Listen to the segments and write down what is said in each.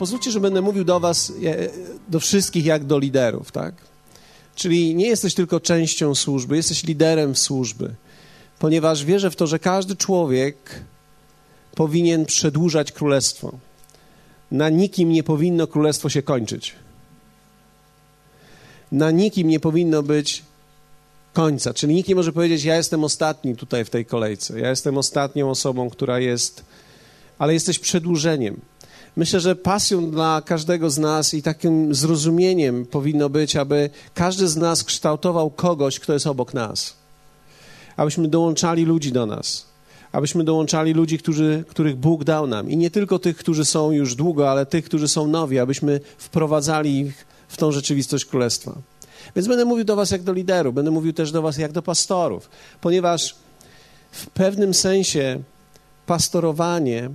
pozwólcie, że będę mówił do Was, e, do wszystkich, jak do liderów, tak? Czyli nie jesteś tylko częścią służby, jesteś liderem służby, ponieważ wierzę w to, że każdy człowiek powinien przedłużać królestwo. Na nikim nie powinno królestwo się kończyć. Na nikim nie powinno być końca. Czyli nikt nie może powiedzieć, ja jestem ostatni tutaj w tej kolejce, ja jestem ostatnią osobą, która jest, ale jesteś przedłużeniem. Myślę, że pasją dla każdego z nas i takim zrozumieniem powinno być, aby każdy z nas kształtował kogoś, kto jest obok nas. Abyśmy dołączali ludzi do nas. Abyśmy dołączali ludzi, którzy, których Bóg dał nam. I nie tylko tych, którzy są już długo, ale tych, którzy są nowi, abyśmy wprowadzali ich w tą rzeczywistość królestwa. Więc będę mówił do Was jak do liderów, będę mówił też do Was jak do pastorów, ponieważ w pewnym sensie pastorowanie,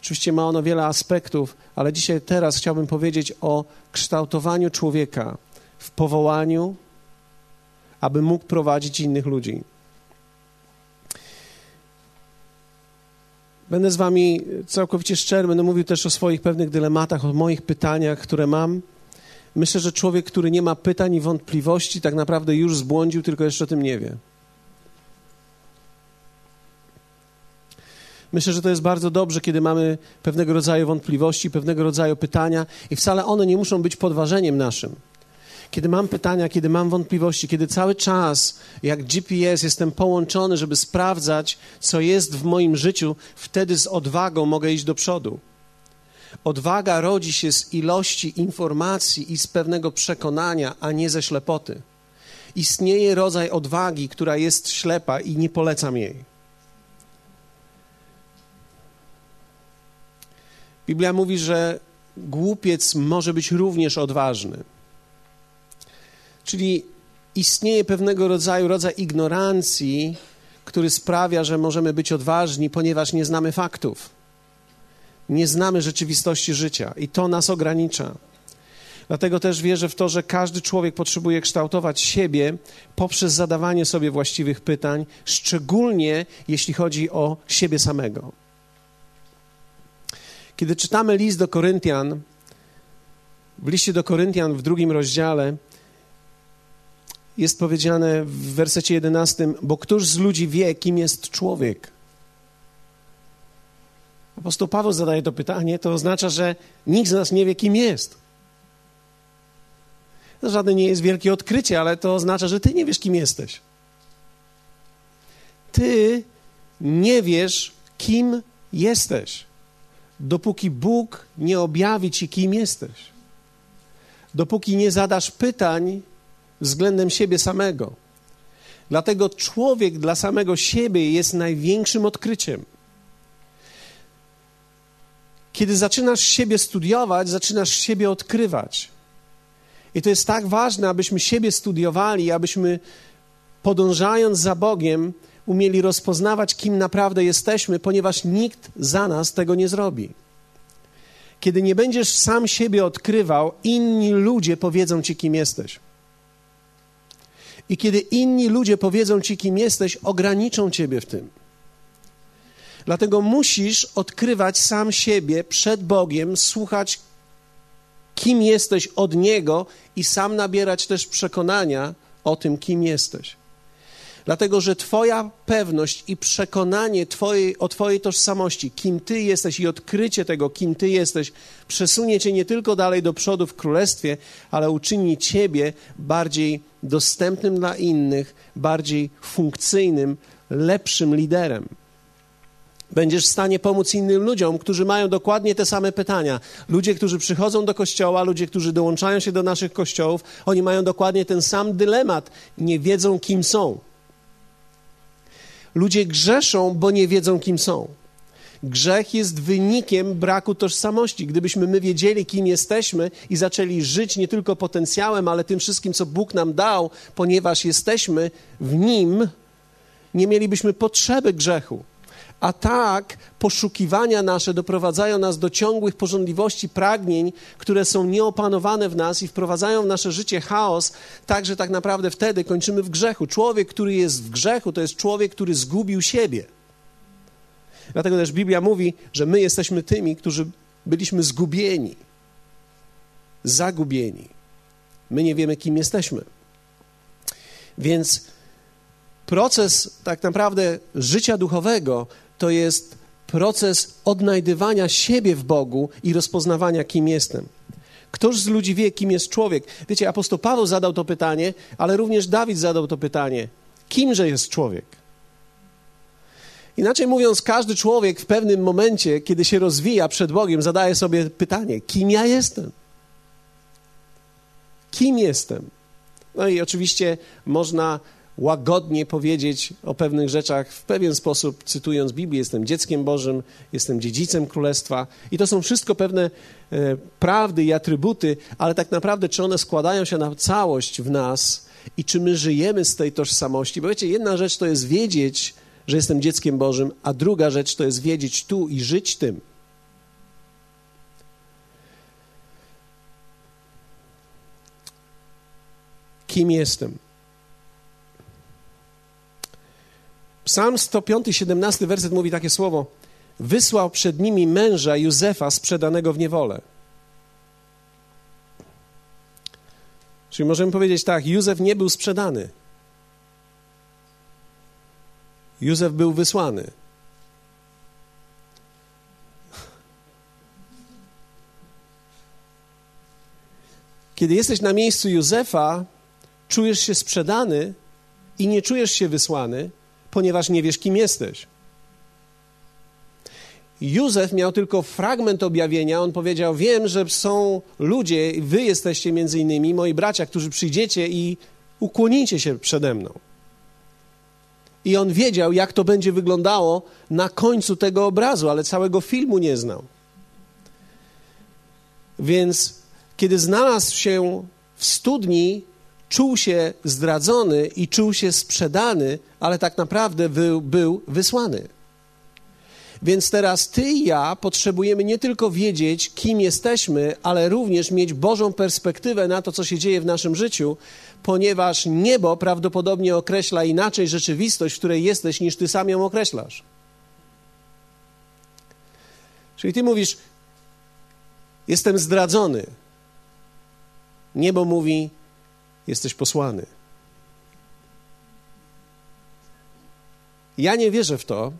oczywiście ma ono wiele aspektów, ale dzisiaj, teraz chciałbym powiedzieć o kształtowaniu człowieka w powołaniu, aby mógł prowadzić innych ludzi. Będę z Wami całkowicie szczery, będę mówił też o swoich pewnych dylematach, o moich pytaniach, które mam. Myślę, że człowiek, który nie ma pytań i wątpliwości, tak naprawdę już zbłądził, tylko jeszcze o tym nie wie. Myślę, że to jest bardzo dobrze, kiedy mamy pewnego rodzaju wątpliwości, pewnego rodzaju pytania, i wcale one nie muszą być podważeniem naszym. Kiedy mam pytania, kiedy mam wątpliwości, kiedy cały czas, jak GPS, jestem połączony, żeby sprawdzać, co jest w moim życiu, wtedy z odwagą mogę iść do przodu. Odwaga rodzi się z ilości informacji i z pewnego przekonania, a nie ze ślepoty. Istnieje rodzaj odwagi, która jest ślepa i nie polecam jej. Biblia mówi, że głupiec może być również odważny. Czyli istnieje pewnego rodzaju rodzaj ignorancji, który sprawia, że możemy być odważni, ponieważ nie znamy faktów nie znamy rzeczywistości życia i to nas ogranicza. Dlatego też wierzę w to, że każdy człowiek potrzebuje kształtować siebie poprzez zadawanie sobie właściwych pytań, szczególnie jeśli chodzi o siebie samego. Kiedy czytamy list do Koryntian, w liście do Koryntian w drugim rozdziale jest powiedziane w wersecie 11: Bo któż z ludzi wie, kim jest człowiek? Apostoł Paweł zadaje to pytanie, to oznacza, że nikt z nas nie wie, kim jest. To żadne nie jest wielkie odkrycie, ale to oznacza, że ty nie wiesz, kim jesteś. Ty nie wiesz, kim jesteś, dopóki Bóg nie objawi ci, kim jesteś. Dopóki nie zadasz pytań względem siebie samego. Dlatego człowiek dla samego siebie jest największym odkryciem. Kiedy zaczynasz siebie studiować, zaczynasz siebie odkrywać. I to jest tak ważne, abyśmy siebie studiowali, abyśmy podążając za Bogiem, umieli rozpoznawać, kim naprawdę jesteśmy, ponieważ nikt za nas tego nie zrobi. Kiedy nie będziesz sam siebie odkrywał, inni ludzie powiedzą ci, kim jesteś. I kiedy inni ludzie powiedzą ci, kim jesteś, ograniczą ciebie w tym. Dlatego musisz odkrywać sam siebie przed Bogiem, słuchać, kim jesteś od Niego i sam nabierać też przekonania o tym, kim jesteś. Dlatego, że Twoja pewność i przekonanie twojej, o Twojej tożsamości, kim Ty jesteś i odkrycie tego, kim Ty jesteś, przesunie Cię nie tylko dalej do przodu w królestwie, ale uczyni Ciebie bardziej dostępnym dla innych, bardziej funkcyjnym, lepszym liderem. Będziesz w stanie pomóc innym ludziom, którzy mają dokładnie te same pytania. Ludzie, którzy przychodzą do kościoła, ludzie, którzy dołączają się do naszych kościołów, oni mają dokładnie ten sam dylemat. Nie wiedzą, kim są. Ludzie grzeszą, bo nie wiedzą, kim są. Grzech jest wynikiem braku tożsamości. Gdybyśmy my wiedzieli, kim jesteśmy i zaczęli żyć nie tylko potencjałem, ale tym wszystkim, co Bóg nam dał, ponieważ jesteśmy w Nim, nie mielibyśmy potrzeby grzechu. A tak poszukiwania nasze doprowadzają nas do ciągłych porządliwości, pragnień, które są nieopanowane w nas i wprowadzają w nasze życie chaos, tak że tak naprawdę wtedy kończymy w grzechu. Człowiek, który jest w grzechu, to jest człowiek, który zgubił siebie. Dlatego też Biblia mówi, że my jesteśmy tymi, którzy byliśmy zgubieni. zagubieni. My nie wiemy, kim jesteśmy. Więc proces tak naprawdę życia duchowego to jest proces odnajdywania siebie w Bogu i rozpoznawania, kim jestem. Któż z ludzi wie, kim jest człowiek? Wiecie, apostoł Paweł zadał to pytanie, ale również Dawid zadał to pytanie. Kimże jest człowiek? Inaczej mówiąc, każdy człowiek w pewnym momencie, kiedy się rozwija przed Bogiem, zadaje sobie pytanie: kim ja jestem? Kim jestem? No i oczywiście można łagodnie powiedzieć o pewnych rzeczach w pewien sposób, cytując Biblię: Jestem dzieckiem Bożym, jestem dziedzicem królestwa. I to są wszystko pewne e, prawdy i atrybuty, ale tak naprawdę, czy one składają się na całość w nas i czy my żyjemy z tej tożsamości? Bo wiecie, jedna rzecz to jest wiedzieć, że jestem dzieckiem Bożym, a druga rzecz to jest wiedzieć tu i żyć tym. Kim jestem? Psalm 105, 17 werset mówi takie słowo: Wysłał przed nimi męża Józefa sprzedanego w niewolę. Czyli możemy powiedzieć tak: Józef nie był sprzedany. Józef był wysłany. Kiedy jesteś na miejscu Józefa, czujesz się sprzedany i nie czujesz się wysłany, ponieważ nie wiesz, kim jesteś. Józef miał tylko fragment objawienia. On powiedział: Wiem, że są ludzie, wy jesteście między innymi, moi bracia, którzy przyjdziecie i ukłonicie się przede mną. I on wiedział, jak to będzie wyglądało na końcu tego obrazu, ale całego filmu nie znał. Więc kiedy znalazł się w studni, czuł się zdradzony i czuł się sprzedany, ale tak naprawdę był, był wysłany. Więc teraz ty i ja potrzebujemy nie tylko wiedzieć, kim jesteśmy, ale również mieć Bożą perspektywę na to, co się dzieje w naszym życiu, ponieważ niebo prawdopodobnie określa inaczej rzeczywistość, w której jesteś, niż ty sam ją określasz. Czyli ty mówisz, jestem zdradzony. Niebo mówi, jesteś posłany. Ja nie wierzę w to,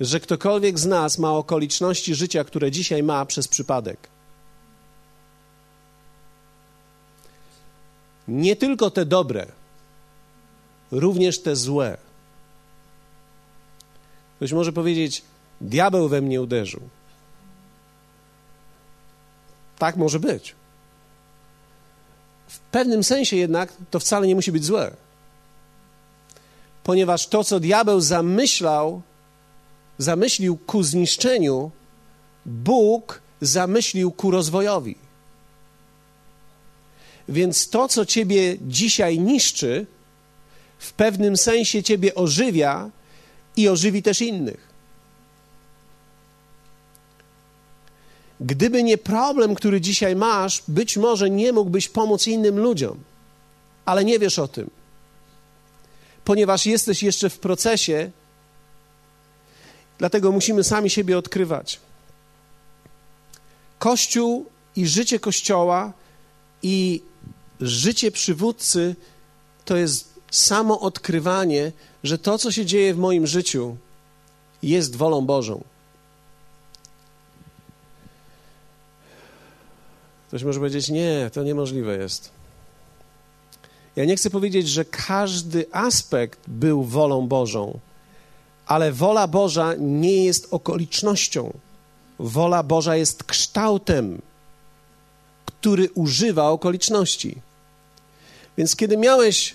że ktokolwiek z nas ma okoliczności życia, które dzisiaj ma przez przypadek. Nie tylko te dobre, również te złe. Ktoś może powiedzieć: Diabeł we mnie uderzył. Tak może być. W pewnym sensie jednak to wcale nie musi być złe. Ponieważ to, co diabeł zamyślał, zamyślił ku zniszczeniu, Bóg zamyślił ku rozwojowi. Więc to, co ciebie dzisiaj niszczy, w pewnym sensie ciebie ożywia i ożywi też innych. Gdyby nie problem, który dzisiaj masz, być może nie mógłbyś pomóc innym ludziom, ale nie wiesz o tym, ponieważ jesteś jeszcze w procesie, dlatego musimy sami siebie odkrywać. Kościół i życie Kościoła i życie przywódcy to jest samo odkrywanie, że to, co się dzieje w moim życiu, jest wolą Bożą. Ktoś może powiedzieć: Nie, to niemożliwe jest. Ja nie chcę powiedzieć, że każdy aspekt był wolą Bożą, ale wola Boża nie jest okolicznością. Wola Boża jest kształtem, który używa okoliczności. Więc kiedy miałeś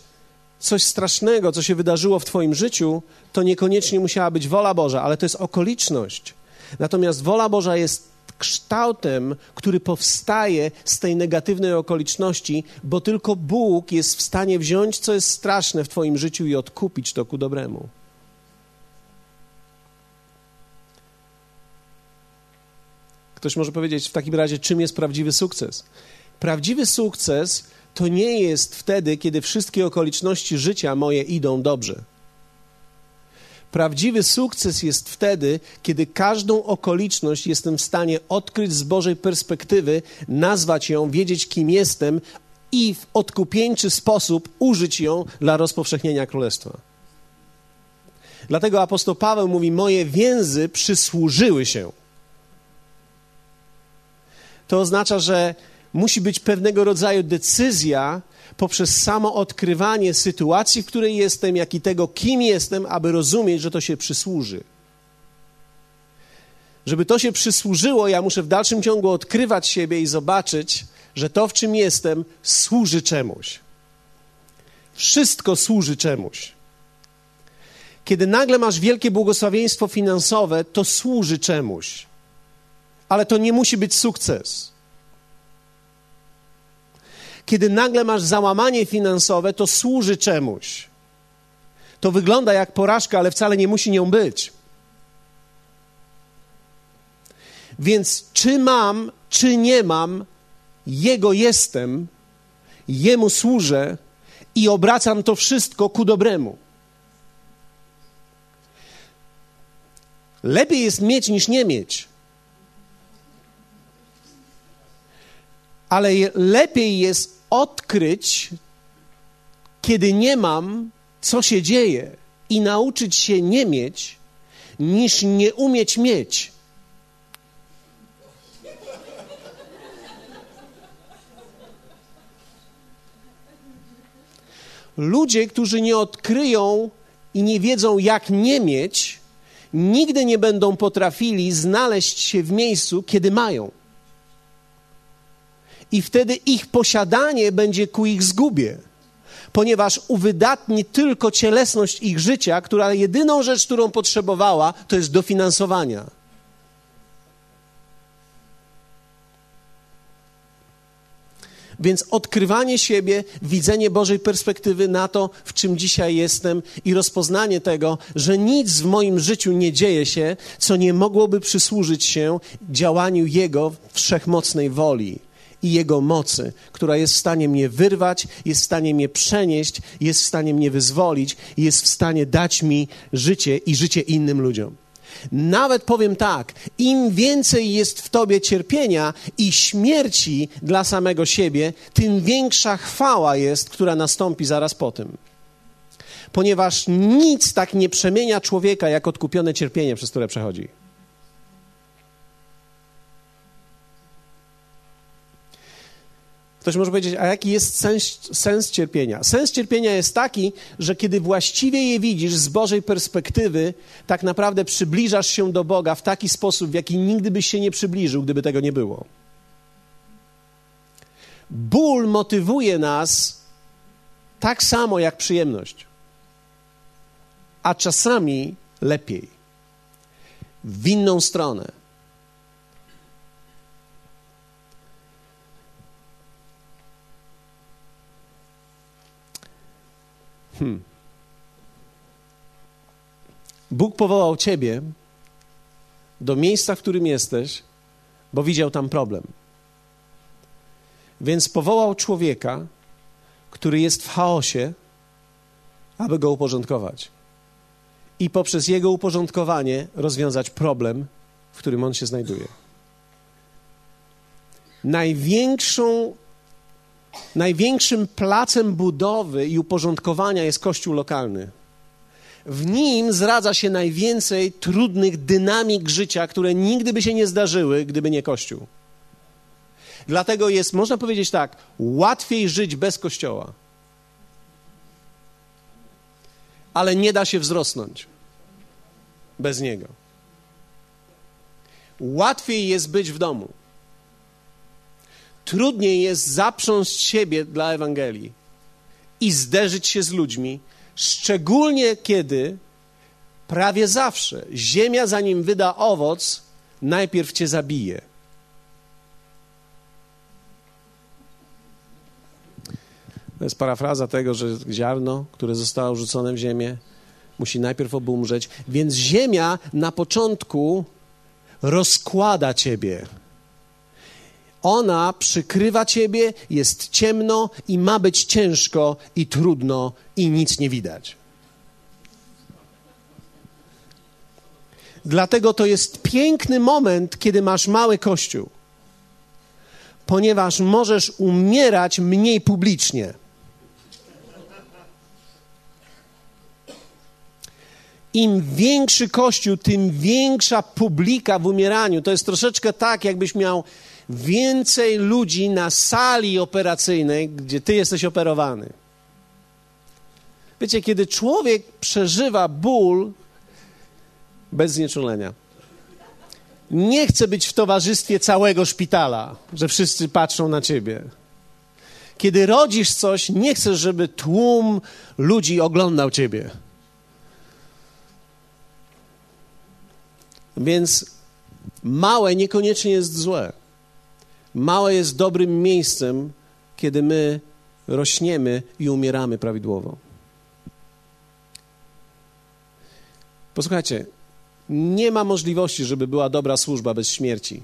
coś strasznego, co się wydarzyło w Twoim życiu, to niekoniecznie musiała być wola Boża, ale to jest okoliczność. Natomiast wola Boża jest kształtem, który powstaje z tej negatywnej okoliczności, bo tylko Bóg jest w stanie wziąć, co jest straszne w Twoim życiu i odkupić to ku dobremu. Ktoś może powiedzieć w takim razie, czym jest prawdziwy sukces? Prawdziwy sukces to nie jest wtedy, kiedy wszystkie okoliczności życia moje idą dobrze. Prawdziwy sukces jest wtedy, kiedy każdą okoliczność jestem w stanie odkryć z Bożej perspektywy, nazwać ją, wiedzieć kim jestem i w odkupieńczy sposób użyć ją dla rozpowszechnienia królestwa. Dlatego apostoł Paweł mówi: Moje więzy przysłużyły się. To oznacza, że musi być pewnego rodzaju decyzja poprzez samo odkrywanie sytuacji, w której jestem, jak i tego, kim jestem, aby rozumieć, że to się przysłuży. Żeby to się przysłużyło, ja muszę w dalszym ciągu odkrywać siebie i zobaczyć, że to, w czym jestem, służy czemuś. Wszystko służy czemuś. Kiedy nagle masz wielkie błogosławieństwo finansowe, to służy czemuś. Ale to nie musi być sukces. Kiedy nagle masz załamanie finansowe, to służy czemuś. To wygląda jak porażka, ale wcale nie musi nią być. Więc czy mam, czy nie mam, Jego jestem, Jemu służę i obracam to wszystko ku dobremu. Lepiej jest mieć niż nie mieć. Ale lepiej jest odkryć, kiedy nie mam, co się dzieje i nauczyć się nie mieć, niż nie umieć mieć. Ludzie, którzy nie odkryją i nie wiedzą, jak nie mieć, nigdy nie będą potrafili znaleźć się w miejscu, kiedy mają. I wtedy ich posiadanie będzie ku ich zgubie, ponieważ uwydatni tylko cielesność ich życia, która jedyną rzecz, którą potrzebowała, to jest dofinansowania. Więc odkrywanie siebie, widzenie Bożej perspektywy na to, w czym dzisiaj jestem i rozpoznanie tego, że nic w moim życiu nie dzieje się, co nie mogłoby przysłużyć się działaniu Jego wszechmocnej woli i Jego mocy, która jest w stanie mnie wyrwać, jest w stanie mnie przenieść, jest w stanie mnie wyzwolić, jest w stanie dać mi życie i życie innym ludziom. Nawet powiem tak, im więcej jest w tobie cierpienia i śmierci dla samego siebie, tym większa chwała jest, która nastąpi zaraz po tym. Ponieważ nic tak nie przemienia człowieka, jak odkupione cierpienie, przez które przechodzi. Ktoś może powiedzieć, a jaki jest sens, sens, cierpienia? Sens cierpienia jest taki, że kiedy właściwie je widzisz z Bożej perspektywy, tak naprawdę przybliżasz się do Boga w taki sposób, w jaki nigdy byś się nie przybliżył, gdyby tego nie było. Ból motywuje nas tak samo jak przyjemność, a czasami lepiej, w inną stronę. Hmm. Bóg powołał ciebie do miejsca, w którym jesteś, bo widział tam problem. Więc powołał człowieka, który jest w chaosie, aby go uporządkować. I poprzez jego uporządkowanie rozwiązać problem, w którym on się znajduje. Największą Największym placem budowy i uporządkowania jest kościół lokalny. W nim zradza się najwięcej trudnych dynamik życia, które nigdy by się nie zdarzyły, gdyby nie kościół. Dlatego jest, można powiedzieć tak, łatwiej żyć bez kościoła. Ale nie da się wzrosnąć bez niego. Łatwiej jest być w domu trudniej jest zaprząść siebie dla Ewangelii i zderzyć się z ludźmi, szczególnie kiedy prawie zawsze ziemia, zanim wyda owoc, najpierw cię zabije. To jest parafraza tego, że ziarno, które zostało rzucone w ziemię, musi najpierw obumrzeć, więc ziemia na początku rozkłada ciebie ona przykrywa ciebie, jest ciemno i ma być ciężko i trudno i nic nie widać. Dlatego to jest piękny moment, kiedy masz mały kościół, ponieważ możesz umierać mniej publicznie. Im większy kościół, tym większa publika w umieraniu. To jest troszeczkę tak, jakbyś miał więcej ludzi na sali operacyjnej, gdzie ty jesteś operowany. Wiecie, kiedy człowiek przeżywa ból bez znieczulenia, nie chce być w towarzystwie całego szpitala, że wszyscy patrzą na ciebie. Kiedy rodzisz coś, nie chcesz, żeby tłum ludzi oglądał ciebie. Więc małe niekoniecznie jest złe. Małe jest dobrym miejscem, kiedy my rośniemy i umieramy prawidłowo. Posłuchajcie, nie ma możliwości, żeby była dobra służba bez śmierci.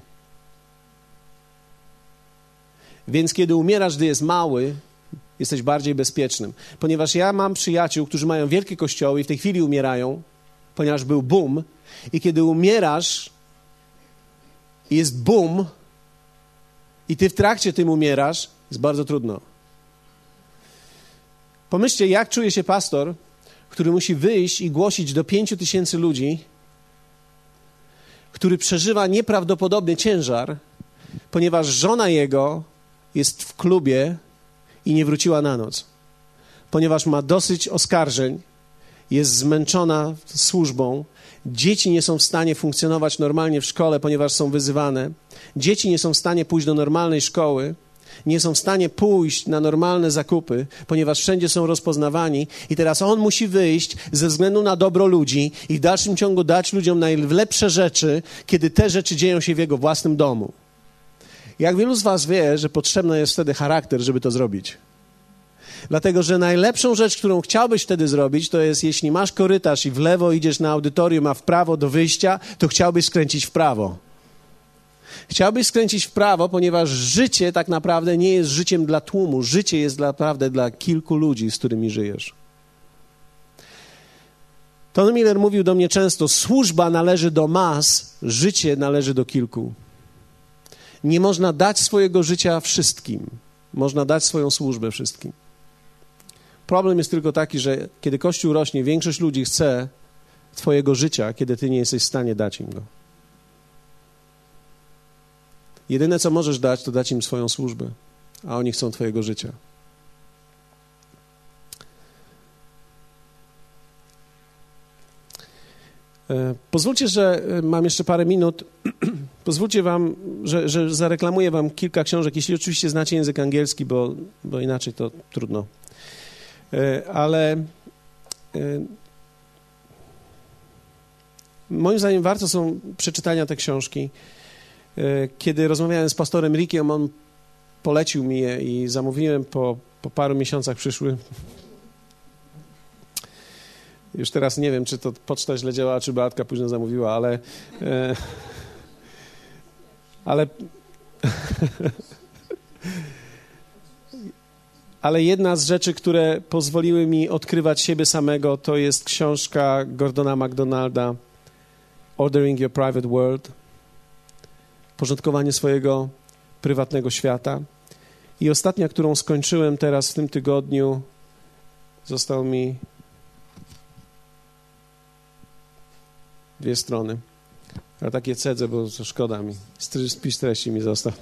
Więc kiedy umierasz, gdy jest mały, jesteś bardziej bezpiecznym. Ponieważ ja mam przyjaciół, którzy mają wielkie kościoły i w tej chwili umierają, ponieważ był boom, i kiedy umierasz, jest boom, i ty w trakcie tym umierasz, jest bardzo trudno. Pomyślcie, jak czuje się pastor, który musi wyjść i głosić do pięciu tysięcy ludzi, który przeżywa nieprawdopodobny ciężar, ponieważ żona jego jest w klubie i nie wróciła na noc, ponieważ ma dosyć oskarżeń, jest zmęczona służbą, dzieci nie są w stanie funkcjonować normalnie w szkole, ponieważ są wyzywane, dzieci nie są w stanie pójść do normalnej szkoły, nie są w stanie pójść na normalne zakupy, ponieważ wszędzie są rozpoznawani, i teraz on musi wyjść ze względu na dobro ludzi i w dalszym ciągu dać ludziom najlepsze rzeczy, kiedy te rzeczy dzieją się w jego własnym domu. Jak wielu z Was wie, że potrzebny jest wtedy charakter, żeby to zrobić. Dlatego, że najlepszą rzecz, którą chciałbyś wtedy zrobić, to jest, jeśli masz korytarz i w lewo idziesz na audytorium, a w prawo do wyjścia, to chciałbyś skręcić w prawo. Chciałbyś skręcić w prawo, ponieważ życie tak naprawdę nie jest życiem dla tłumu. Życie jest naprawdę dla kilku ludzi, z którymi żyjesz. Tony Miller mówił do mnie często: służba należy do mas, życie należy do kilku. Nie można dać swojego życia wszystkim, można dać swoją służbę wszystkim. Problem jest tylko taki, że kiedy Kościół rośnie, większość ludzi chce Twojego życia, kiedy Ty nie jesteś w stanie dać im go. Jedyne, co możesz dać, to dać im swoją służbę, a oni chcą Twojego życia. E, pozwólcie, że e, mam jeszcze parę minut. Pozwólcie Wam, że, że zareklamuję Wam kilka książek, jeśli oczywiście znacie język angielski, bo, bo inaczej to trudno. E, ale moim zdaniem warto są przeczytania te książki. E, kiedy rozmawiałem z pastorem Rickiem, on polecił mi je i zamówiłem po, po paru miesiącach przyszły. Już teraz nie wiem, czy to poczta źle działała, czy Beatka późno zamówiła, ale... E, ale... ale jedna z rzeczy, które pozwoliły mi odkrywać siebie samego, to jest książka Gordona MacDonalda Ordering Your Private World porządkowanie swojego prywatnego świata. I ostatnia, którą skończyłem teraz w tym tygodniu, został mi dwie strony. Ale takie cedzę, bo szkoda mi. Spis treści mi został.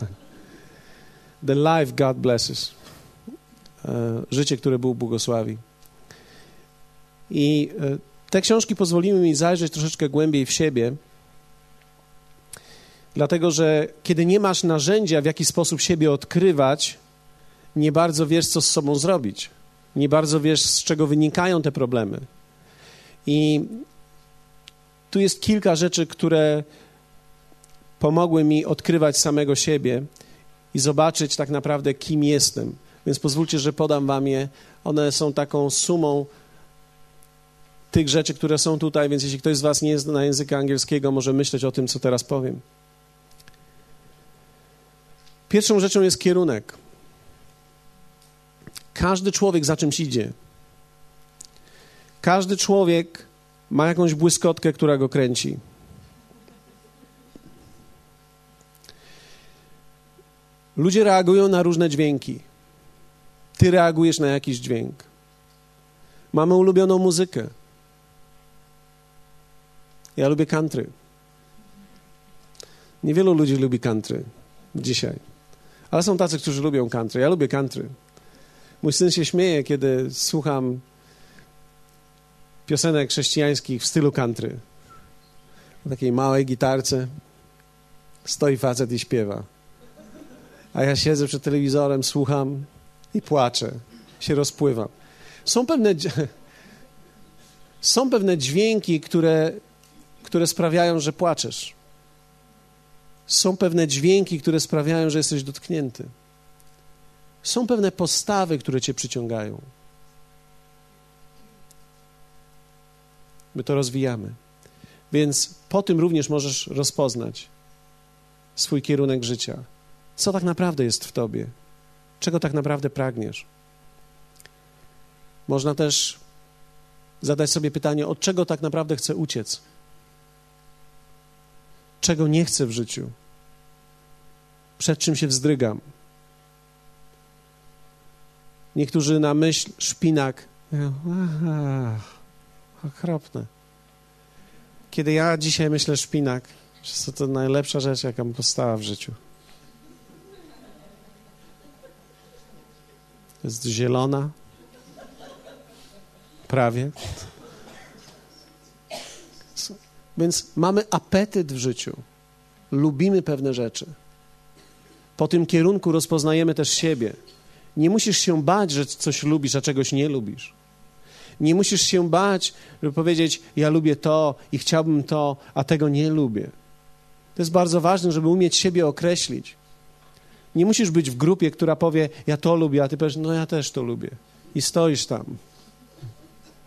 The life God blesses. E, życie, które Bóg błogosławi. I e, te książki pozwoliły mi zajrzeć troszeczkę głębiej w siebie Dlatego, że kiedy nie masz narzędzia, w jaki sposób siebie odkrywać, nie bardzo wiesz, co z sobą zrobić. Nie bardzo wiesz, z czego wynikają te problemy. I tu jest kilka rzeczy, które pomogły mi odkrywać samego siebie i zobaczyć tak naprawdę, kim jestem. Więc pozwólcie, że podam wam je. One są taką sumą tych rzeczy, które są tutaj, więc jeśli ktoś z was nie zna języka angielskiego, może myśleć o tym, co teraz powiem. Pierwszą rzeczą jest kierunek. Każdy człowiek za czymś idzie. Każdy człowiek ma jakąś błyskotkę, która go kręci. Ludzie reagują na różne dźwięki. Ty reagujesz na jakiś dźwięk. Mamy ulubioną muzykę. Ja lubię country. Niewielu ludzi lubi country dzisiaj. Ale są tacy, którzy lubią country. Ja lubię country. Mój syn się śmieje, kiedy słucham piosenek chrześcijańskich w stylu country. Na takiej małej gitarce stoi facet i śpiewa. A ja siedzę przed telewizorem, słucham i płaczę, się rozpływam. Są pewne, są pewne dźwięki, które, które sprawiają, że płaczesz. Są pewne dźwięki, które sprawiają, że jesteś dotknięty. Są pewne postawy, które cię przyciągają. My to rozwijamy. Więc po tym również możesz rozpoznać swój kierunek życia. Co tak naprawdę jest w tobie? Czego tak naprawdę pragniesz? Można też zadać sobie pytanie, od czego tak naprawdę chcę uciec? Czego nie chcę w życiu? Przed czym się wzdrygam? Niektórzy na myśl szpinak. Aha, okropne. Kiedy ja dzisiaj myślę szpinak, to to najlepsza rzecz, jaka mi powstała w życiu. Jest zielona. Prawie. Więc mamy apetyt w życiu. Lubimy pewne rzeczy. Po tym kierunku rozpoznajemy też siebie. Nie musisz się bać, że coś lubisz, a czegoś nie lubisz. Nie musisz się bać, żeby powiedzieć: Ja lubię to i chciałbym to, a tego nie lubię. To jest bardzo ważne, żeby umieć siebie określić. Nie musisz być w grupie, która powie, ja to lubię, a ty powiesz, no ja też to lubię. I stoisz tam.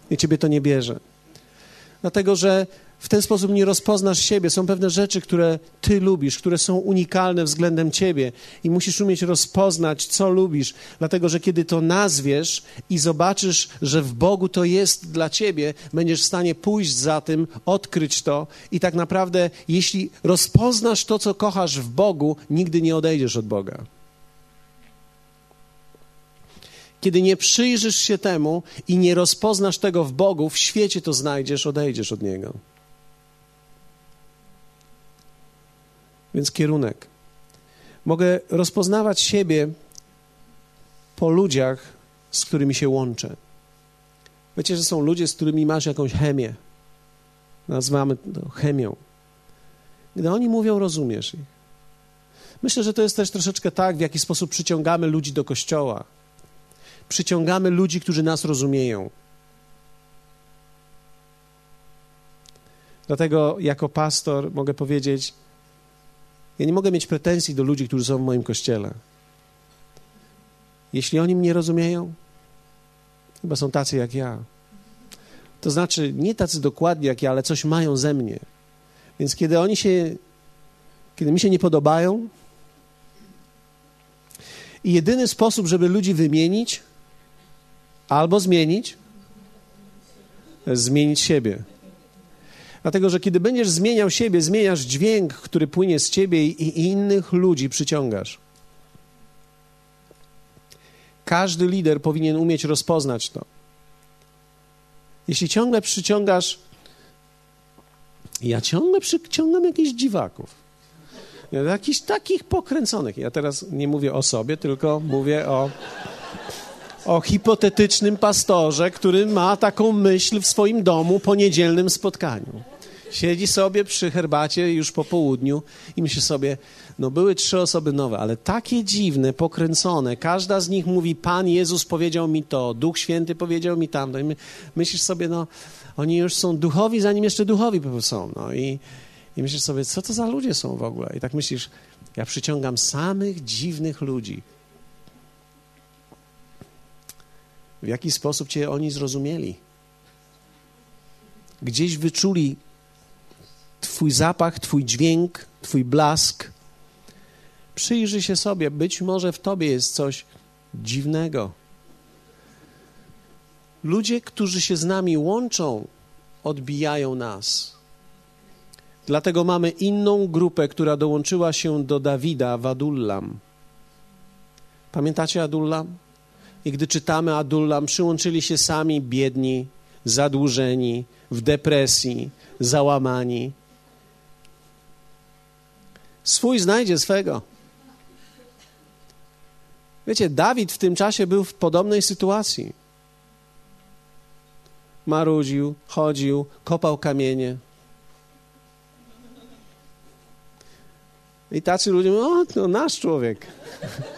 I ciebie to nie bierze. Dlatego, że w ten sposób nie rozpoznasz siebie. Są pewne rzeczy, które ty lubisz, które są unikalne względem ciebie i musisz umieć rozpoznać, co lubisz, dlatego że kiedy to nazwiesz i zobaczysz, że w Bogu to jest dla ciebie, będziesz w stanie pójść za tym, odkryć to i tak naprawdę, jeśli rozpoznasz to, co kochasz w Bogu, nigdy nie odejdziesz od Boga. Kiedy nie przyjrzysz się temu i nie rozpoznasz tego w Bogu, w świecie to znajdziesz, odejdziesz od Niego. Więc kierunek. Mogę rozpoznawać siebie po ludziach, z którymi się łączę. Wiecie, że są ludzie, z którymi masz jakąś chemię. Nazywamy to chemią. Gdy oni mówią, rozumiesz ich. Myślę, że to jest też troszeczkę tak, w jaki sposób przyciągamy ludzi do kościoła. Przyciągamy ludzi, którzy nas rozumieją. Dlatego jako pastor mogę powiedzieć, ja nie mogę mieć pretensji do ludzi, którzy są w moim kościele. Jeśli oni mnie rozumieją, chyba są tacy jak ja. To znaczy, nie tacy dokładnie jak ja, ale coś mają ze mnie. Więc kiedy oni się, kiedy mi się nie podobają, i jedyny sposób, żeby ludzi wymienić albo zmienić, zmienić siebie. Dlatego, że kiedy będziesz zmieniał siebie, zmieniasz dźwięk, który płynie z ciebie i innych ludzi przyciągasz. Każdy lider powinien umieć rozpoznać to. Jeśli ciągle przyciągasz, ja ciągle przyciągam jakichś dziwaków. Jakichś takich pokręconych. Ja teraz nie mówię o sobie, tylko mówię o, o hipotetycznym pastorze, który ma taką myśl w swoim domu po niedzielnym spotkaniu. Siedzi sobie przy herbacie już po południu i myśli sobie, no były trzy osoby nowe, ale takie dziwne, pokręcone. Każda z nich mówi, Pan Jezus powiedział mi to, Duch Święty powiedział mi tamto. I myślisz sobie, no oni już są duchowi, zanim jeszcze duchowi są. No i, i myślisz sobie, co to za ludzie są w ogóle? I tak myślisz, ja przyciągam samych dziwnych ludzi. W jaki sposób cię oni zrozumieli? Gdzieś wyczuli Twój zapach, Twój dźwięk, Twój blask. Przyjrzyj się sobie, być może w Tobie jest coś dziwnego. Ludzie, którzy się z nami łączą, odbijają nas. Dlatego mamy inną grupę, która dołączyła się do Dawida w Adullam. Pamiętacie Adullam? I gdy czytamy Adullam, przyłączyli się sami biedni, zadłużeni, w depresji, załamani. Swój znajdzie swego. Wiecie, Dawid w tym czasie był w podobnej sytuacji. Marudził, chodził, kopał kamienie. I tacy ludzie mówią, o, to nasz człowiek.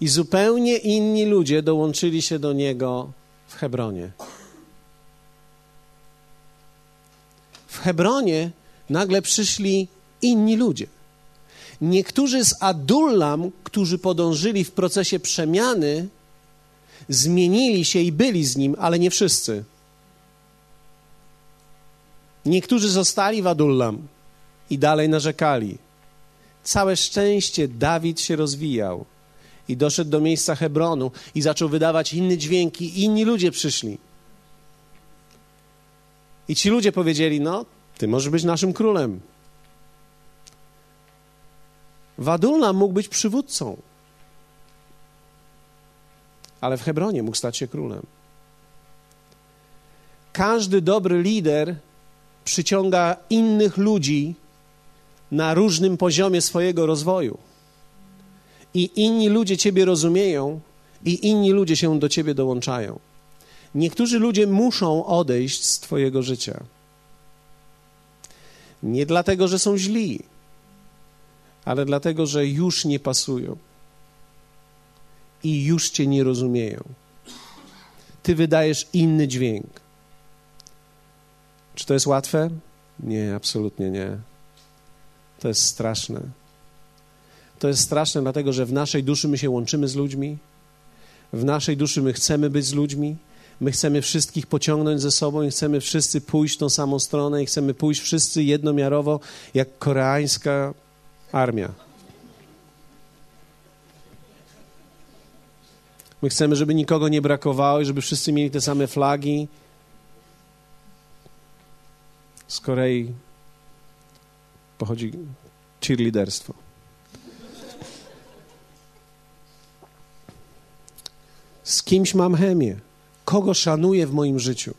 I zupełnie inni ludzie dołączyli się do niego w Hebronie. W Hebronie nagle przyszli inni ludzie. Niektórzy z Adullam, którzy podążyli w procesie przemiany, zmienili się i byli z nim, ale nie wszyscy. Niektórzy zostali w Adullam i dalej narzekali. Całe szczęście Dawid się rozwijał i doszedł do miejsca Hebronu i zaczął wydawać inne dźwięki. Inni ludzie przyszli. I ci ludzie powiedzieli: No, ty możesz być naszym królem. Wadullam mógł być przywódcą, ale w Hebronie mógł stać się królem. Każdy dobry lider przyciąga innych ludzi na różnym poziomie swojego rozwoju. I inni ludzie Ciebie rozumieją, i inni ludzie się do Ciebie dołączają. Niektórzy ludzie muszą odejść z Twojego życia. Nie dlatego, że są źli, ale dlatego, że już nie pasują i już Cię nie rozumieją. Ty wydajesz inny dźwięk. Czy to jest łatwe? Nie, absolutnie nie. To jest straszne. To jest straszne, dlatego że w naszej duszy my się łączymy z ludźmi, w naszej duszy my chcemy być z ludźmi, my chcemy wszystkich pociągnąć ze sobą i chcemy wszyscy pójść w tą samą stronę i chcemy pójść wszyscy jednomiarowo, jak koreańska armia. My chcemy, żeby nikogo nie brakowało i żeby wszyscy mieli te same flagi. Z Korei pochodzi cheerleaderstwo. Z kimś mam chemię, kogo szanuję w moim życiu.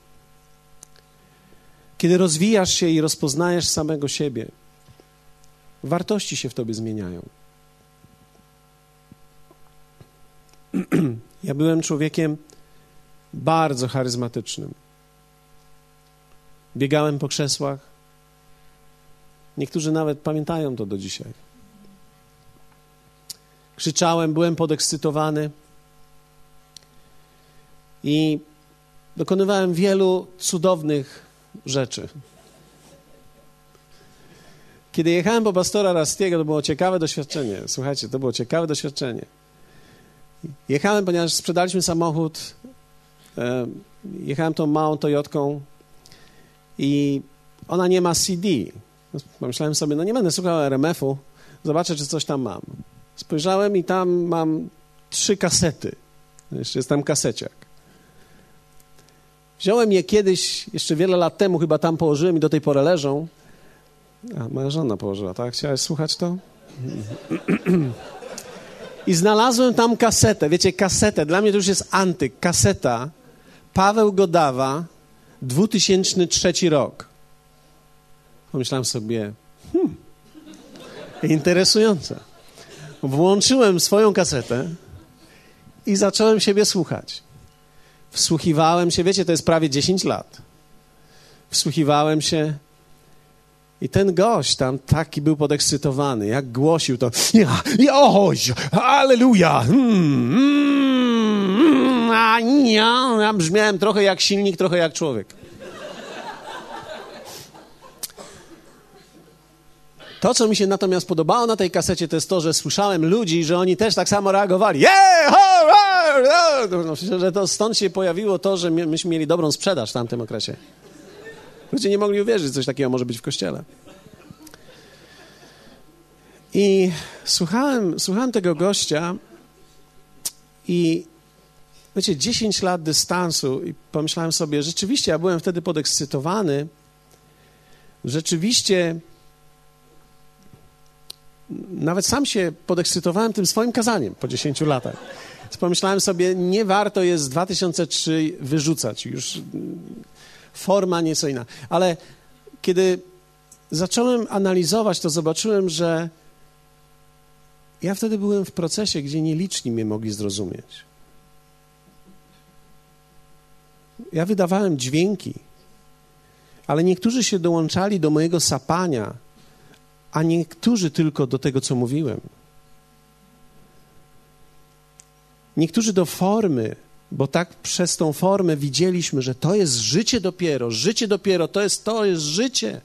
Kiedy rozwijasz się i rozpoznajesz samego siebie, wartości się w tobie zmieniają. Ja byłem człowiekiem bardzo charyzmatycznym. Biegałem po krzesłach. Niektórzy nawet pamiętają to do dzisiaj. Krzyczałem, byłem podekscytowany i dokonywałem wielu cudownych rzeczy. Kiedy jechałem po pastora Rastiego, to było ciekawe doświadczenie. Słuchajcie, to było ciekawe doświadczenie. Jechałem, ponieważ sprzedaliśmy samochód. E, jechałem tą małą Toyotką i ona nie ma CD. Pomyślałem sobie, no nie będę słuchał RMF-u, zobaczę, czy coś tam mam. Spojrzałem i tam mam trzy kasety. Jeszcze jest tam kaseciak. Wziąłem je kiedyś, jeszcze wiele lat temu, chyba tam położyłem i do tej pory leżą. A, moja żona położyła, tak? Chciałeś słuchać to? I znalazłem tam kasetę. Wiecie, kasetę. Dla mnie to już jest antyk. Kaseta. Paweł Godawa, 2003 rok. Pomyślałem sobie, hmm, interesujące. Włączyłem swoją kasetę i zacząłem siebie słuchać. Wsłuchiwałem się, wiecie, to jest prawie 10 lat. Wsłuchiwałem się i ten gość tam taki był podekscytowany, jak głosił to ja, oś, aleluja, hmm, hmm, a ja, ja brzmiałem trochę jak silnik, trochę jak człowiek. To, co mi się natomiast podobało na tej kasecie, to jest to, że słyszałem ludzi, że oni też tak samo reagowali. Yeah, ho. No, że to stąd się pojawiło to, że myśmy mieli dobrą sprzedaż w tamtym okresie. Ludzie nie mogli uwierzyć, że coś takiego może być w kościele. I słuchałem, słuchałem tego gościa i wiecie, 10 lat dystansu i pomyślałem sobie, rzeczywiście ja byłem wtedy podekscytowany, rzeczywiście nawet sam się podekscytowałem tym swoim kazaniem po 10 latach. Pomyślałem sobie, nie warto jest 2003 wyrzucać. Już forma nieco inna. Ale kiedy zacząłem analizować, to zobaczyłem, że ja wtedy byłem w procesie, gdzie nieliczni mnie mogli zrozumieć. Ja wydawałem dźwięki, ale niektórzy się dołączali do mojego sapania, a niektórzy tylko do tego, co mówiłem. Niektórzy do formy, bo tak przez tą formę widzieliśmy, że to jest życie dopiero, życie dopiero, to jest to, jest życie.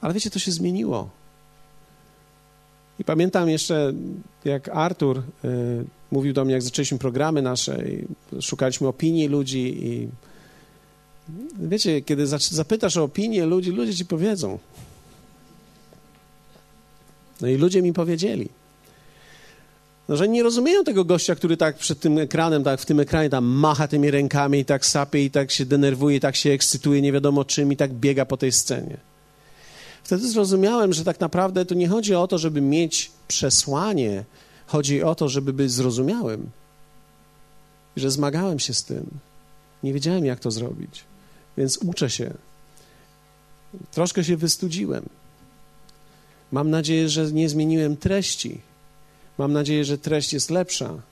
Ale wiecie, to się zmieniło. I pamiętam jeszcze, jak Artur y, mówił do mnie, jak zaczęliśmy programy nasze, i szukaliśmy opinii ludzi i wiecie, kiedy zapytasz o opinię ludzi, ludzie ci powiedzą. No i ludzie mi powiedzieli. No, że nie rozumieją tego gościa, który tak przed tym ekranem, tak w tym ekranie tam macha tymi rękami i tak sapie i tak się denerwuje, i tak się ekscytuje nie wiadomo czym i tak biega po tej scenie. Wtedy zrozumiałem, że tak naprawdę to nie chodzi o to, żeby mieć przesłanie, chodzi o to, żeby być zrozumiałym. Że zmagałem się z tym. Nie wiedziałem, jak to zrobić, więc uczę się. Troszkę się wystudziłem. Mam nadzieję, że nie zmieniłem treści. Mam nadzieję, że treść jest lepsza,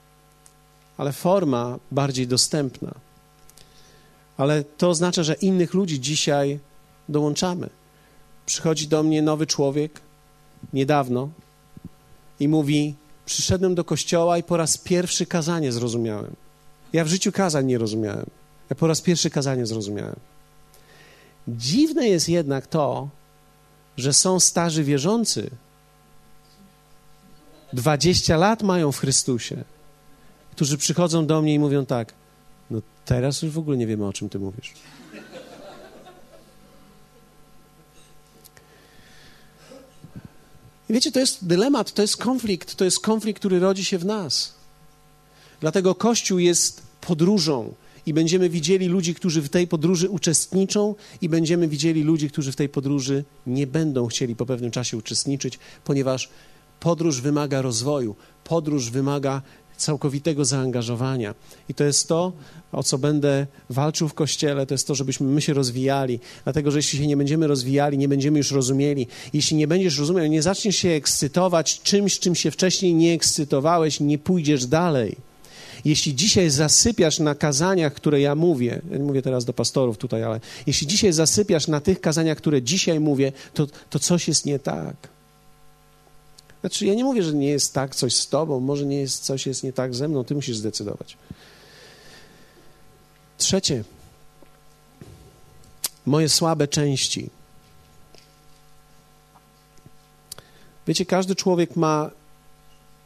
ale forma bardziej dostępna. Ale to oznacza, że innych ludzi dzisiaj dołączamy przychodzi do mnie nowy człowiek niedawno i mówi: Przyszedłem do kościoła i po raz pierwszy kazanie zrozumiałem. Ja w życiu kazań nie rozumiałem. Ja po raz pierwszy kazanie zrozumiałem. Dziwne jest jednak to, że są starzy wierzący, 20 lat mają w Chrystusie, którzy przychodzą do mnie i mówią tak: No teraz już w ogóle nie wiemy, o czym ty mówisz. I wiecie, to jest dylemat, to jest konflikt, to jest konflikt, który rodzi się w nas. Dlatego Kościół jest podróżą i będziemy widzieli ludzi, którzy w tej podróży uczestniczą, i będziemy widzieli ludzi, którzy w tej podróży nie będą chcieli po pewnym czasie uczestniczyć, ponieważ podróż wymaga rozwoju, podróż wymaga całkowitego zaangażowania. I to jest to, o co będę walczył w kościele, to jest to, żebyśmy my się rozwijali. Dlatego, że jeśli się nie będziemy rozwijali, nie będziemy już rozumieli. Jeśli nie będziesz rozumiał, nie zaczniesz się ekscytować czymś, czym się wcześniej nie ekscytowałeś, nie pójdziesz dalej. Jeśli dzisiaj zasypiasz na kazaniach, które ja mówię, ja nie mówię teraz do pastorów tutaj, ale jeśli dzisiaj zasypiasz na tych kazaniach, które dzisiaj mówię, to, to coś jest nie tak. Znaczy, ja nie mówię, że nie jest tak coś z tobą, może nie jest coś jest nie tak ze mną, ty musisz zdecydować. Trzecie, moje słabe części. Wiecie, każdy człowiek ma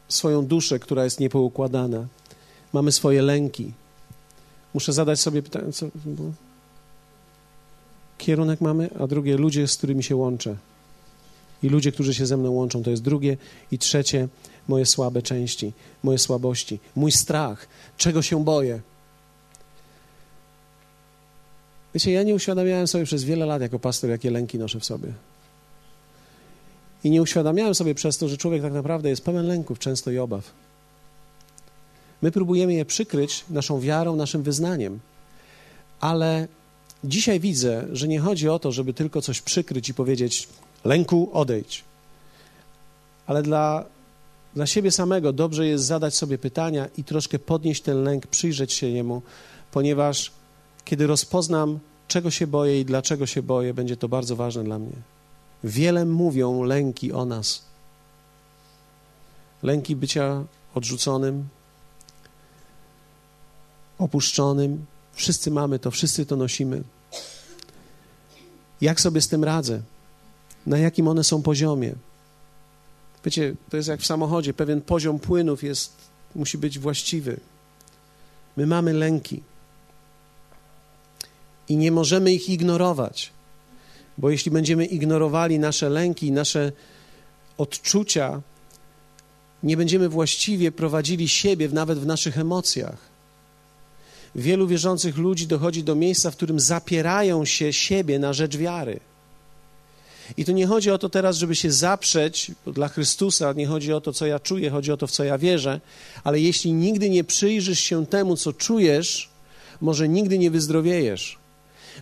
swoją duszę, która jest niepoukładana. Mamy swoje lęki. Muszę zadać sobie pytanie, co? Kierunek mamy, a drugie ludzie, z którymi się łączę i ludzie, którzy się ze mną łączą. To jest drugie. I trzecie, moje słabe części, moje słabości, mój strach, czego się boję. Wiecie, ja nie uświadamiałem sobie przez wiele lat jako pastor, jakie lęki noszę w sobie. I nie uświadamiałem sobie przez to, że człowiek tak naprawdę jest pełen lęków, często i obaw. My próbujemy je przykryć naszą wiarą, naszym wyznaniem, ale dzisiaj widzę, że nie chodzi o to, żeby tylko coś przykryć i powiedzieć: Lęku, odejdź. Ale dla, dla siebie samego dobrze jest zadać sobie pytania i troszkę podnieść ten lęk, przyjrzeć się jemu, ponieważ kiedy rozpoznam, czego się boję i dlaczego się boję, będzie to bardzo ważne dla mnie. Wiele mówią lęki o nas. Lęki bycia odrzuconym, opuszczonym. Wszyscy mamy to, wszyscy to nosimy. Jak sobie z tym radzę? Na jakim one są poziomie. Wiecie, to jest jak w samochodzie, pewien poziom płynów jest, musi być właściwy. My mamy lęki i nie możemy ich ignorować, bo jeśli będziemy ignorowali nasze lęki, nasze odczucia, nie będziemy właściwie prowadzili siebie nawet w naszych emocjach. Wielu wierzących ludzi dochodzi do miejsca, w którym zapierają się siebie na rzecz wiary. I tu nie chodzi o to teraz, żeby się zaprzeć, dla Chrystusa nie chodzi o to, co ja czuję, chodzi o to, w co ja wierzę, ale jeśli nigdy nie przyjrzysz się temu, co czujesz, może nigdy nie wyzdrowiejesz.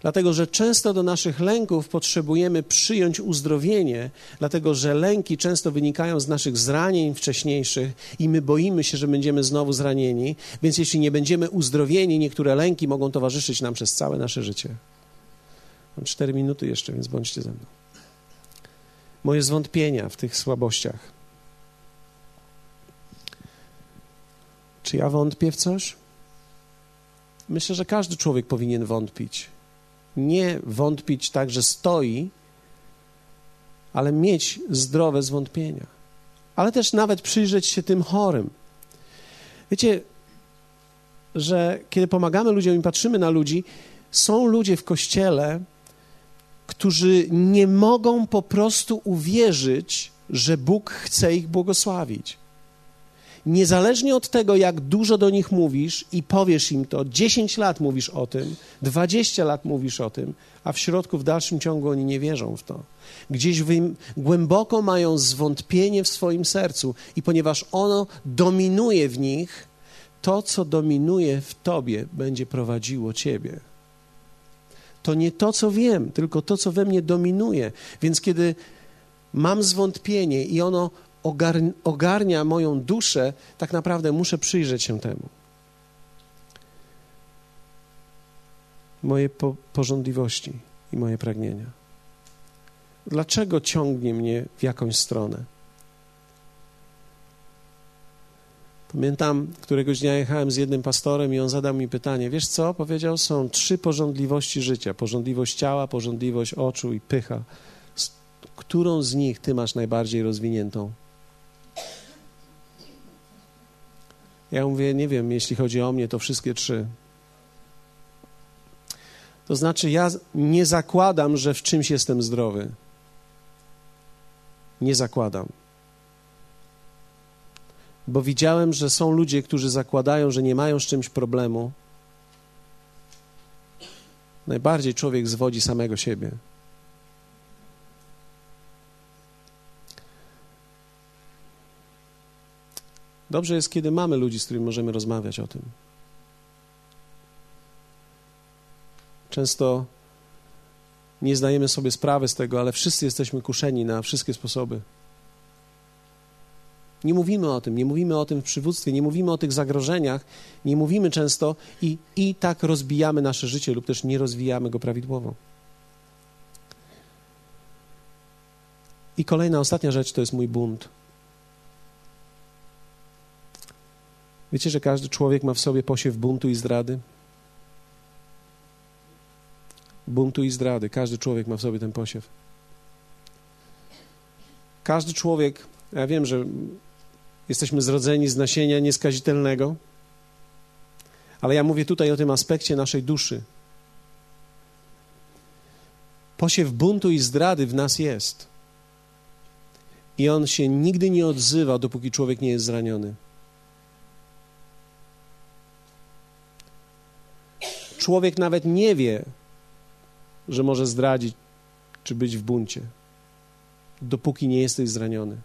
Dlatego, że często do naszych lęków potrzebujemy przyjąć uzdrowienie, dlatego, że lęki często wynikają z naszych zranień wcześniejszych i my boimy się, że będziemy znowu zranieni, więc jeśli nie będziemy uzdrowieni, niektóre lęki mogą towarzyszyć nam przez całe nasze życie. Mam cztery minuty jeszcze, więc bądźcie ze mną. Moje zwątpienia w tych słabościach. Czy ja wątpię w coś? Myślę, że każdy człowiek powinien wątpić nie wątpić tak, że stoi, ale mieć zdrowe zwątpienia. Ale też nawet przyjrzeć się tym chorym. Wiecie, że kiedy pomagamy ludziom i patrzymy na ludzi, są ludzie w kościele, którzy nie mogą po prostu uwierzyć, że Bóg chce ich błogosławić niezależnie od tego, jak dużo do nich mówisz i powiesz im to, 10 lat mówisz o tym, 20 lat mówisz o tym, a w środku, w dalszym ciągu oni nie wierzą w to. Gdzieś głęboko mają zwątpienie w swoim sercu i ponieważ ono dominuje w nich, to, co dominuje w tobie, będzie prowadziło ciebie. To nie to, co wiem, tylko to, co we mnie dominuje. Więc kiedy mam zwątpienie i ono ogarnia moją duszę, tak naprawdę muszę przyjrzeć się temu. Moje po porządliwości i moje pragnienia. Dlaczego ciągnie mnie w jakąś stronę? Pamiętam, któregoś dnia jechałem z jednym pastorem i on zadał mi pytanie: Wiesz co? Powiedział: Są trzy porządliwości życia: porządliwość ciała, porządliwość oczu i pycha. Którą z nich ty masz najbardziej rozwiniętą? Ja mówię, nie wiem, jeśli chodzi o mnie, to wszystkie trzy. To znaczy, ja nie zakładam, że w czymś jestem zdrowy. Nie zakładam. Bo widziałem, że są ludzie, którzy zakładają, że nie mają z czymś problemu. Najbardziej człowiek zwodzi samego siebie. Dobrze jest, kiedy mamy ludzi, z którymi możemy rozmawiać o tym. Często nie zdajemy sobie sprawy z tego, ale wszyscy jesteśmy kuszeni na wszystkie sposoby. Nie mówimy o tym, nie mówimy o tym w przywództwie, nie mówimy o tych zagrożeniach, nie mówimy często i, i tak rozbijamy nasze życie lub też nie rozwijamy go prawidłowo. I kolejna, ostatnia rzecz to jest mój bunt. Wiecie, że każdy człowiek ma w sobie posiew buntu i zdrady? Buntu i zdrady. Każdy człowiek ma w sobie ten posiew. Każdy człowiek, ja wiem, że jesteśmy zrodzeni z nasienia nieskazitelnego, ale ja mówię tutaj o tym aspekcie naszej duszy. Posiew buntu i zdrady w nas jest. I on się nigdy nie odzywa, dopóki człowiek nie jest zraniony. człowiek nawet nie wie, że może zdradzić czy być w buncie, dopóki nie jesteś zraniony.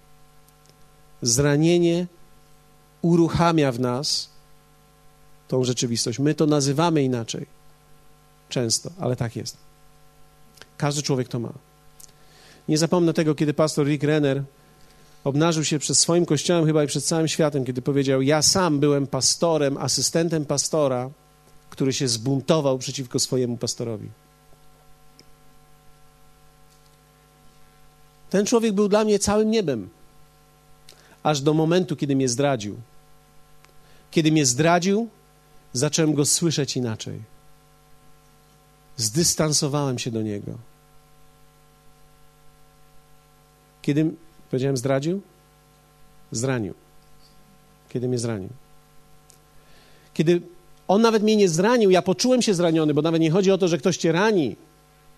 Zranienie uruchamia w nas tą rzeczywistość. My to nazywamy inaczej. Często, ale tak jest. Każdy człowiek to ma. Nie zapomnę tego, kiedy pastor Rick Renner obnażył się przed swoim kościołem, chyba i przed całym światem, kiedy powiedział: Ja sam byłem pastorem, asystentem pastora który się zbuntował przeciwko swojemu pastorowi. Ten człowiek był dla mnie całym niebem, aż do momentu, kiedy mnie zdradził. Kiedy mnie zdradził, zacząłem go słyszeć inaczej. Zdystansowałem się do niego. Kiedy, powiedziałem, zdradził? Zranił. Kiedy mnie zranił. Kiedy on nawet mnie nie zranił, ja poczułem się zraniony, bo nawet nie chodzi o to, że ktoś cię rani.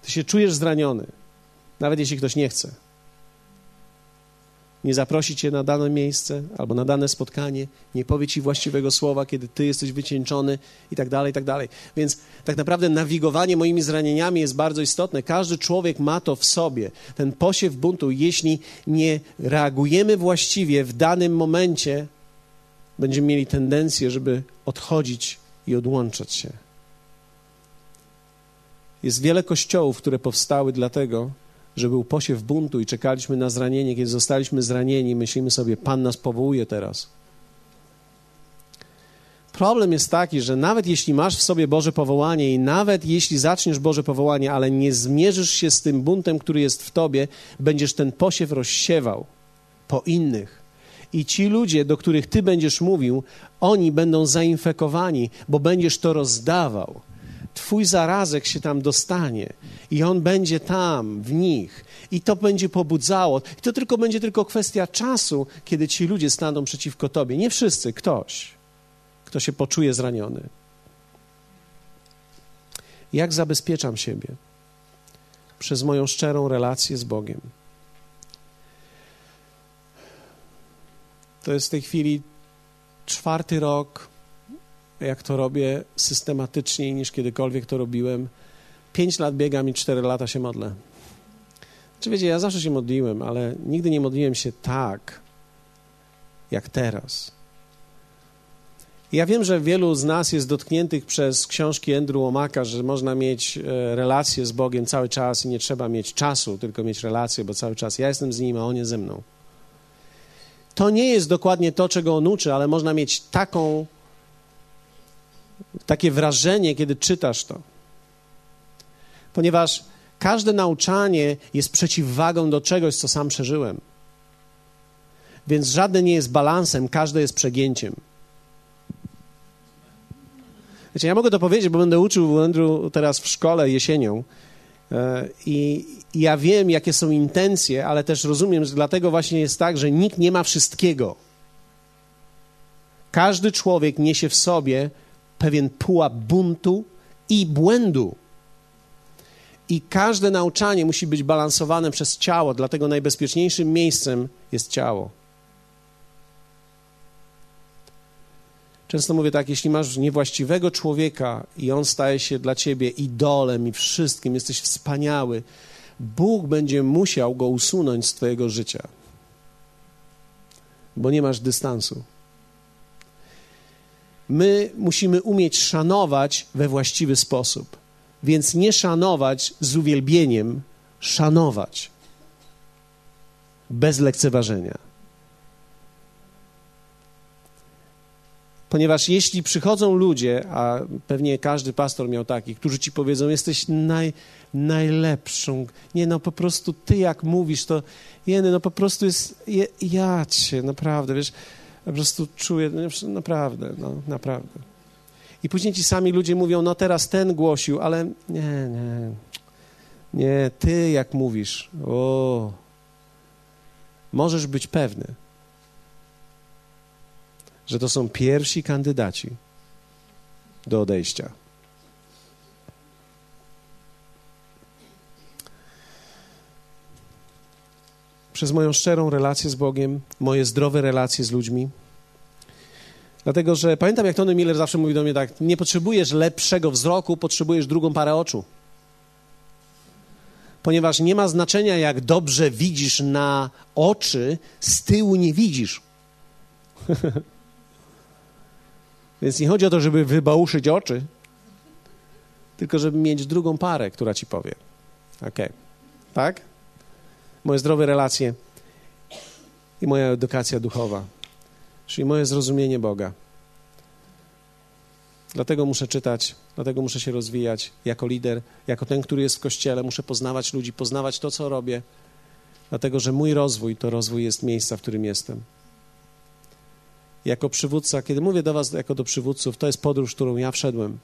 Ty się czujesz zraniony, nawet jeśli ktoś nie chce. Nie zaprosi cię na dane miejsce albo na dane spotkanie, nie powie ci właściwego słowa, kiedy ty jesteś wycieńczony i tak dalej, i tak dalej. Więc tak naprawdę nawigowanie moimi zranieniami jest bardzo istotne. Każdy człowiek ma to w sobie, ten posiew buntu. Jeśli nie reagujemy właściwie w danym momencie, będziemy mieli tendencję, żeby odchodzić i odłączać się. Jest wiele kościołów, które powstały dlatego, że był posiew buntu i czekaliśmy na zranienie. Kiedy zostaliśmy zranieni, myślimy sobie, Pan nas powołuje teraz. Problem jest taki, że nawet jeśli masz w sobie Boże powołanie i nawet jeśli zaczniesz Boże powołanie, ale nie zmierzysz się z tym buntem, który jest w tobie, będziesz ten posiew rozsiewał po innych. I ci ludzie, do których ty będziesz mówił, oni będą zainfekowani, bo będziesz to rozdawał. Twój zarazek się tam dostanie i on będzie tam, w nich. I to będzie pobudzało. I to tylko będzie tylko kwestia czasu, kiedy ci ludzie staną przeciwko tobie. Nie wszyscy, ktoś, kto się poczuje zraniony. Jak zabezpieczam siebie? Przez moją szczerą relację z Bogiem. To jest w tej chwili czwarty rok jak to robię systematycznie niż kiedykolwiek to robiłem. Pięć lat biegam i cztery lata się modlę. Czy wiecie, ja zawsze się modliłem, ale nigdy nie modliłem się tak, jak teraz. Ja wiem, że wielu z nas jest dotkniętych przez książki Andrew Omaka, że można mieć e, relacje z Bogiem cały czas i nie trzeba mieć czasu, tylko mieć relacje, bo cały czas ja jestem z Nim, a On jest ze mną. To nie jest dokładnie to, czego On uczy, ale można mieć taką takie wrażenie, kiedy czytasz to. Ponieważ każde nauczanie jest przeciwwagą do czegoś, co sam przeżyłem. Więc żadne nie jest balansem, każde jest przegięciem. Wiecie, ja mogę to powiedzieć, bo będę uczył Andrew teraz w szkole jesienią. E, I ja wiem, jakie są intencje, ale też rozumiem, że dlatego właśnie jest tak, że nikt nie ma wszystkiego. Każdy człowiek niesie w sobie pewien pułap buntu i błędu. I każde nauczanie musi być balansowane przez ciało, dlatego najbezpieczniejszym miejscem jest ciało. Często mówię tak, jeśli masz niewłaściwego człowieka i on staje się dla ciebie idolem i wszystkim, jesteś wspaniały, Bóg będzie musiał go usunąć z twojego życia, bo nie masz dystansu. My musimy umieć szanować we właściwy sposób. Więc nie szanować z uwielbieniem, szanować bez lekceważenia. Ponieważ jeśli przychodzą ludzie, a pewnie każdy pastor miał takich, którzy ci powiedzą, jesteś naj, najlepszą, nie no po prostu ty jak mówisz, to jeny, no po prostu jest, je, ja cię, naprawdę, wiesz, po prostu czuję, no, naprawdę, no, naprawdę. I później ci sami ludzie mówią, no teraz ten głosił, ale nie, nie, nie, ty jak mówisz, o, możesz być pewny, że to są pierwsi kandydaci do odejścia. Przez moją szczerą relację z Bogiem, moje zdrowe relacje z ludźmi. Dlatego, że pamiętam, jak Tony Miller zawsze mówi do mnie tak: Nie potrzebujesz lepszego wzroku, potrzebujesz drugą parę oczu. Ponieważ nie ma znaczenia, jak dobrze widzisz na oczy, z tyłu nie widzisz. Więc nie chodzi o to, żeby wybałuszyć oczy, tylko żeby mieć drugą parę, która ci powie. Okej. Okay. Tak? Moje zdrowe relacje i moja edukacja duchowa, czyli moje zrozumienie Boga. Dlatego muszę czytać, dlatego muszę się rozwijać jako lider, jako ten, który jest w kościele. Muszę poznawać ludzi, poznawać to, co robię, dlatego że mój rozwój to rozwój jest miejsca, w którym jestem. Jako przywódca, kiedy mówię do Was jako do przywódców, to jest podróż, którą ja wszedłem.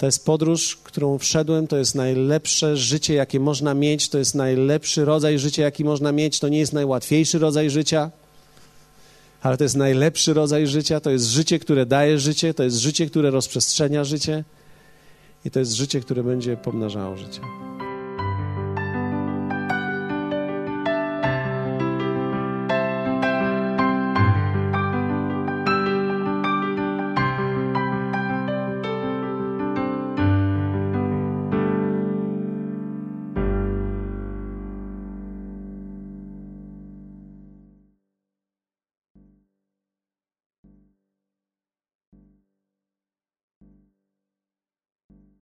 To jest podróż, którą wszedłem, to jest najlepsze życie, jakie można mieć, to jest najlepszy rodzaj życia, jaki można mieć. To nie jest najłatwiejszy rodzaj życia, ale to jest najlepszy rodzaj życia. To jest życie, które daje życie, to jest życie, które rozprzestrzenia życie i to jest życie, które będzie pomnażało życie.